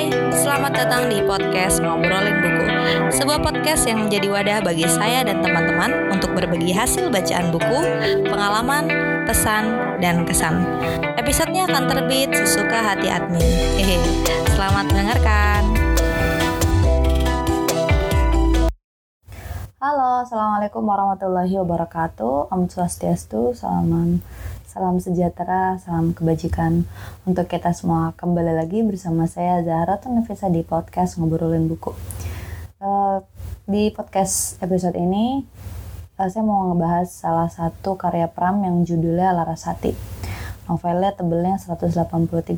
Hai, selamat datang di podcast Ngobrolin Buku. Sebuah podcast yang menjadi wadah bagi saya dan teman-teman Untuk berbagi hasil bacaan buku, pengalaman, pesan, dan kesan. Episodenya akan terbit sesuka hati admin. Hehe, Selamat mendengarkan. Halo, Assalamualaikum warahmatullahi wabarakatuh. Om Swastiastu, salam Salam sejahtera, salam kebajikan untuk kita semua. Kembali lagi bersama saya Zahra Nafisa di podcast Ngobrolin Buku. Uh, di podcast episode ini, uh, saya mau ngebahas salah satu karya Pram yang judulnya Larasati. Novelnya tebelnya 183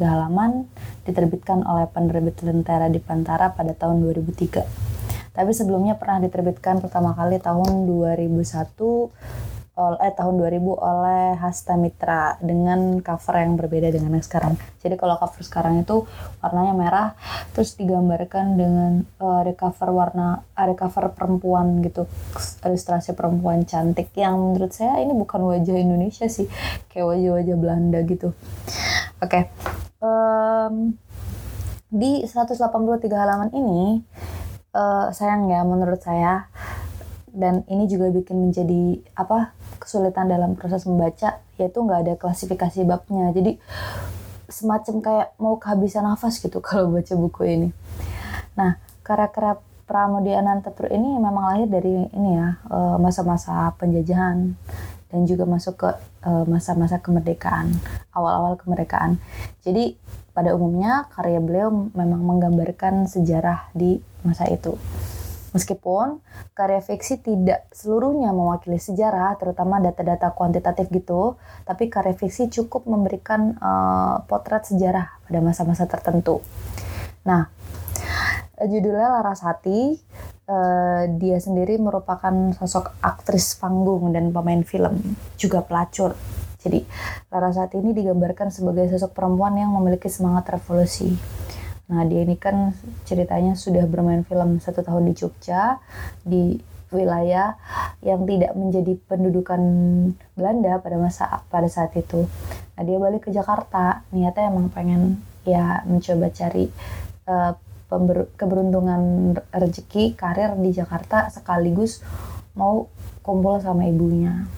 halaman, diterbitkan oleh penerbit Lentera di Pantara pada tahun 2003. Tapi sebelumnya pernah diterbitkan pertama kali tahun 2001 oleh tahun 2000 oleh Hasta Mitra dengan cover yang berbeda dengan yang sekarang. Jadi kalau cover sekarang itu warnanya merah terus digambarkan dengan uh, ada cover warna ada cover perempuan gitu. Ilustrasi perempuan cantik yang menurut saya ini bukan wajah Indonesia sih, kayak wajah-wajah Belanda gitu. Oke. Okay. Um, di 183 halaman ini uh, sayang ya menurut saya dan ini juga bikin menjadi apa kesulitan dalam proses membaca yaitu nggak ada klasifikasi babnya. Jadi semacam kayak mau kehabisan nafas gitu kalau baca buku ini. Nah karya-karya Pramudia Anantatur ini memang lahir dari ini ya eh, masa-masa penjajahan dan juga masuk ke eh, masa-masa kemerdekaan awal-awal kemerdekaan. Jadi pada umumnya karya beliau memang menggambarkan sejarah di masa itu Meskipun karya fiksi tidak seluruhnya mewakili sejarah, terutama data-data kuantitatif gitu, tapi karya fiksi cukup memberikan uh, potret sejarah pada masa-masa tertentu. Nah, judulnya Larasati, uh, dia sendiri merupakan sosok aktris panggung dan pemain film, juga pelacur. Jadi, Larasati ini digambarkan sebagai sosok perempuan yang memiliki semangat revolusi Nah dia ini kan ceritanya sudah bermain film satu tahun di Jogja di wilayah yang tidak menjadi pendudukan Belanda pada masa pada saat itu. Nah dia balik ke Jakarta niatnya emang pengen ya mencoba cari uh, keberuntungan rezeki karir di Jakarta sekaligus mau kumpul sama ibunya.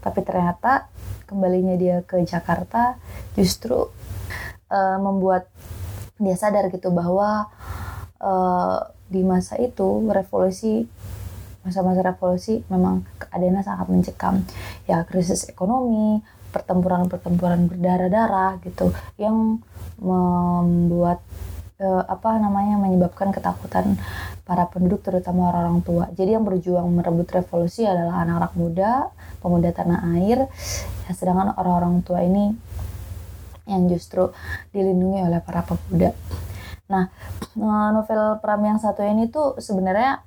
Tapi ternyata kembalinya dia ke Jakarta justru uh, membuat dia sadar gitu bahwa uh, di masa itu revolusi masa-masa revolusi memang keadaannya sangat mencekam ya krisis ekonomi pertempuran-pertempuran berdarah-darah gitu yang membuat uh, apa namanya menyebabkan ketakutan para penduduk terutama orang-orang tua. Jadi yang berjuang merebut revolusi adalah anak-anak muda, pemuda tanah air, ya, sedangkan orang-orang tua ini yang justru dilindungi oleh para pemuda. Nah, eh, novel Pram yang satu ini tuh sebenarnya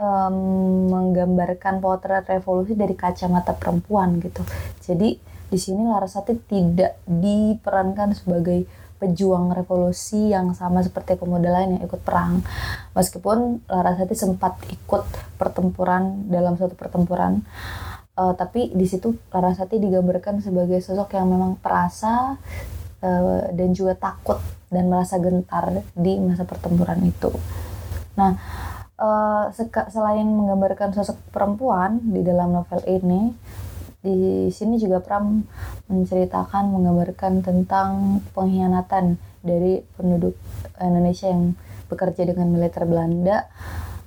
um, menggambarkan potret revolusi dari kacamata perempuan gitu. Jadi di sini Larasati tidak diperankan sebagai pejuang revolusi yang sama seperti pemuda lain yang ikut perang. Meskipun Larasati sempat ikut pertempuran dalam suatu pertempuran, uh, tapi di situ Larasati digambarkan sebagai sosok yang memang perasa uh, dan juga takut dan merasa gentar di masa pertempuran itu. Nah, uh, selain menggambarkan sosok perempuan di dalam novel ini, di sini juga Pram menceritakan menggambarkan tentang pengkhianatan dari penduduk Indonesia yang bekerja dengan militer Belanda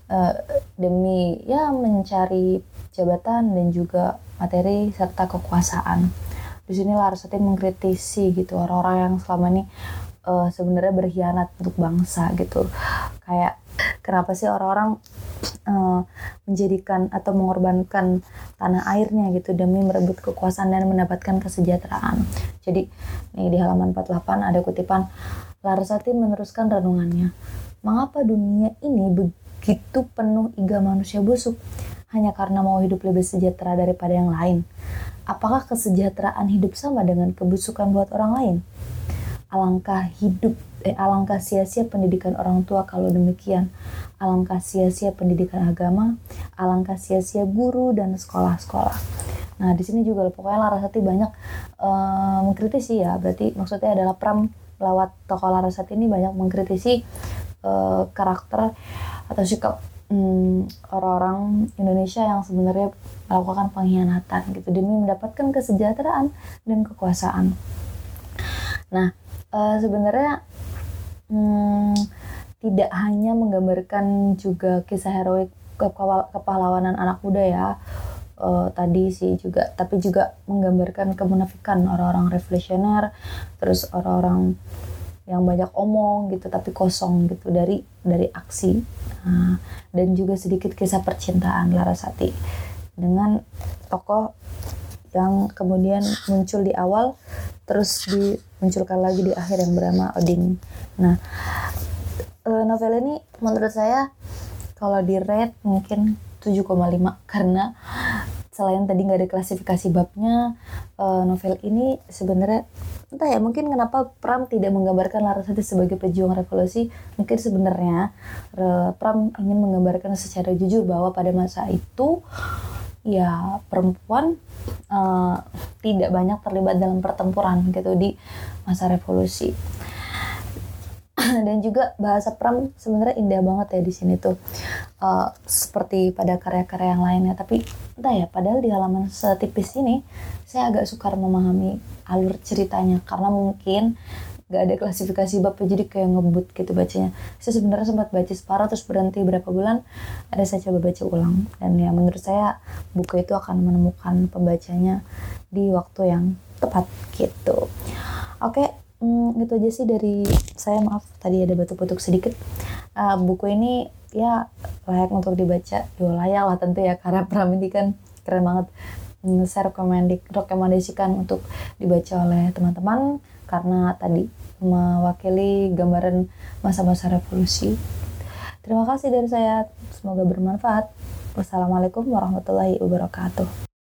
uh, demi ya mencari jabatan dan juga materi serta kekuasaan di sini Larasati mengkritisi gitu orang-orang yang selama ini uh, sebenarnya berkhianat untuk bangsa gitu. Kayak kenapa sih orang-orang uh, menjadikan atau mengorbankan tanah airnya gitu demi merebut kekuasaan dan mendapatkan kesejahteraan? Jadi nih di halaman 48 ada kutipan Larasati meneruskan renungannya. Mengapa dunia ini begitu penuh iga manusia busuk hanya karena mau hidup lebih sejahtera daripada yang lain Apakah kesejahteraan hidup sama dengan kebusukan buat orang lain? Alangkah hidup, eh, alangkah sia-sia pendidikan orang tua kalau demikian. Alangkah sia-sia pendidikan agama, alangkah sia-sia guru dan sekolah-sekolah. Nah, di sini juga pokoknya Larasati banyak uh, mengkritisi ya. Berarti maksudnya adalah Pram lewat tokoh Larasati ini banyak mengkritisi uh, karakter atau sikap um, orang-orang Indonesia yang sebenarnya melakukan pengkhianatan gitu demi mendapatkan kesejahteraan dan kekuasaan. Nah, uh, sebenarnya um, tidak hanya menggambarkan juga kisah heroik kepahlawanan anak muda ya uh, tadi sih juga tapi juga menggambarkan kemunafikan orang-orang revolusioner terus orang-orang yang banyak omong gitu tapi kosong gitu dari dari aksi nah, dan juga sedikit kisah percintaan Larasati dengan tokoh yang kemudian muncul di awal terus dimunculkan lagi di akhir yang bernama Oding. Nah, uh, novel ini menurut saya kalau di rate mungkin 7,5 karena selain tadi nggak ada klasifikasi babnya uh, novel ini sebenarnya entah ya mungkin kenapa Pram tidak menggambarkan Larasati sebagai pejuang revolusi? Mungkin sebenarnya uh, Pram ingin menggambarkan secara jujur bahwa pada masa itu ya perempuan uh, tidak banyak terlibat dalam pertempuran gitu di masa revolusi dan juga bahasa Pram sebenarnya indah banget ya di sini tuh. Uh, seperti pada karya-karya yang lainnya. Tapi entah ya padahal di halaman setipis ini saya agak sukar memahami alur ceritanya. Karena mungkin gak ada klasifikasi babnya jadi kayak ngebut gitu bacanya. Saya sebenarnya sempat baca separuh terus berhenti berapa bulan ada saya coba baca ulang. Dan ya menurut saya buku itu akan menemukan pembacanya di waktu yang tepat gitu. Oke hmm, itu aja sih dari saya maaf tadi ada batuk-batuk sedikit. Uh, buku ini ya layak untuk dibaca. Ya layak lah tentu ya karena Pram kan keren banget hmm, saya rekomendasikan untuk dibaca oleh teman-teman. Karena tadi mewakili gambaran masa-masa revolusi. Terima kasih dari saya. Semoga bermanfaat. Wassalamualaikum warahmatullahi wabarakatuh